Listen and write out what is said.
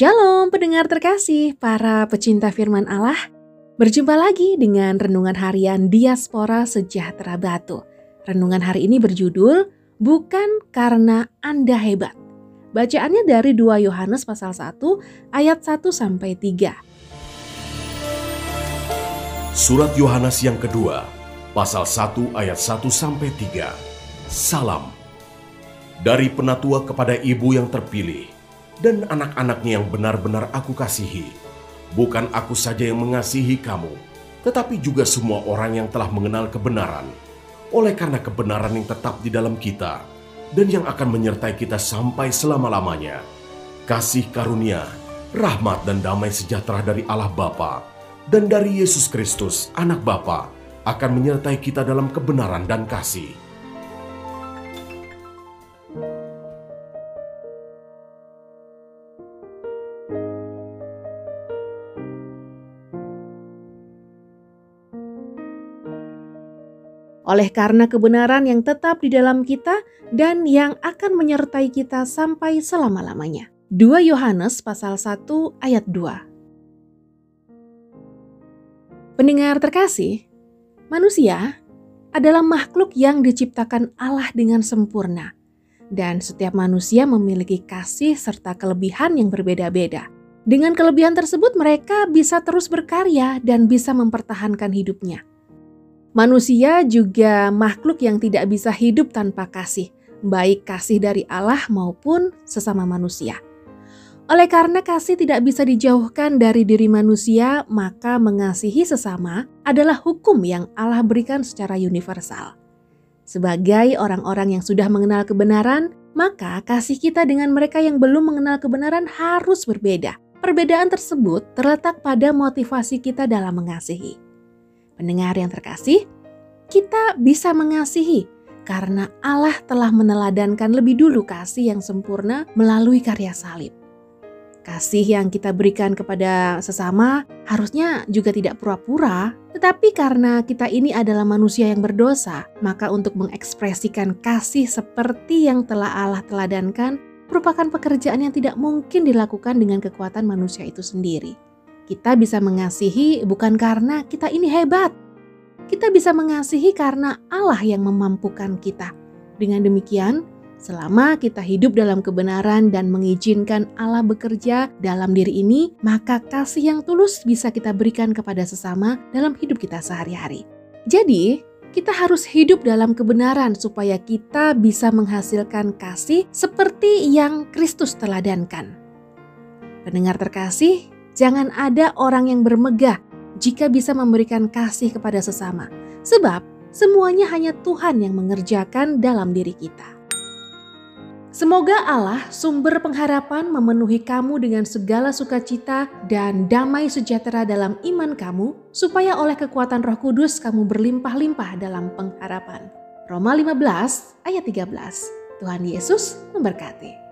Shalom pendengar terkasih, para pecinta firman Allah. Berjumpa lagi dengan Renungan Harian Diaspora Sejahtera Batu. Renungan hari ini berjudul Bukan Karena Anda Hebat. Bacaannya dari 2 Yohanes pasal 1 ayat 1 sampai 3. Surat Yohanes yang kedua, pasal 1 ayat 1 sampai 3. Salam. Dari penatua kepada ibu yang terpilih, dan anak-anaknya yang benar-benar aku kasihi. Bukan aku saja yang mengasihi kamu, tetapi juga semua orang yang telah mengenal kebenaran. Oleh karena kebenaran yang tetap di dalam kita dan yang akan menyertai kita sampai selama-lamanya. Kasih karunia, rahmat dan damai sejahtera dari Allah Bapa dan dari Yesus Kristus, anak Bapa, akan menyertai kita dalam kebenaran dan kasih oleh karena kebenaran yang tetap di dalam kita dan yang akan menyertai kita sampai selama-lamanya. 2 Yohanes pasal 1 ayat 2. Pendengar terkasih, manusia adalah makhluk yang diciptakan Allah dengan sempurna. Dan setiap manusia memiliki kasih serta kelebihan yang berbeda-beda. Dengan kelebihan tersebut mereka bisa terus berkarya dan bisa mempertahankan hidupnya. Manusia juga makhluk yang tidak bisa hidup tanpa kasih, baik kasih dari Allah maupun sesama manusia. Oleh karena kasih tidak bisa dijauhkan dari diri manusia, maka mengasihi sesama adalah hukum yang Allah berikan secara universal. Sebagai orang-orang yang sudah mengenal kebenaran, maka kasih kita dengan mereka yang belum mengenal kebenaran harus berbeda. Perbedaan tersebut terletak pada motivasi kita dalam mengasihi. Pendengar yang terkasih, kita bisa mengasihi karena Allah telah meneladankan lebih dulu kasih yang sempurna melalui karya salib. Kasih yang kita berikan kepada sesama harusnya juga tidak pura-pura, tetapi karena kita ini adalah manusia yang berdosa, maka untuk mengekspresikan kasih seperti yang telah Allah teladankan merupakan pekerjaan yang tidak mungkin dilakukan dengan kekuatan manusia itu sendiri. Kita bisa mengasihi bukan karena kita ini hebat. Kita bisa mengasihi karena Allah yang memampukan kita. Dengan demikian, selama kita hidup dalam kebenaran dan mengizinkan Allah bekerja dalam diri ini, maka kasih yang tulus bisa kita berikan kepada sesama dalam hidup kita sehari-hari. Jadi, kita harus hidup dalam kebenaran supaya kita bisa menghasilkan kasih seperti yang Kristus teladankan. Pendengar terkasih, Jangan ada orang yang bermegah jika bisa memberikan kasih kepada sesama, sebab semuanya hanya Tuhan yang mengerjakan dalam diri kita. Semoga Allah, sumber pengharapan, memenuhi kamu dengan segala sukacita dan damai sejahtera dalam iman kamu, supaya oleh kekuatan Roh Kudus kamu berlimpah-limpah dalam pengharapan. Roma 15 ayat 13. Tuhan Yesus memberkati.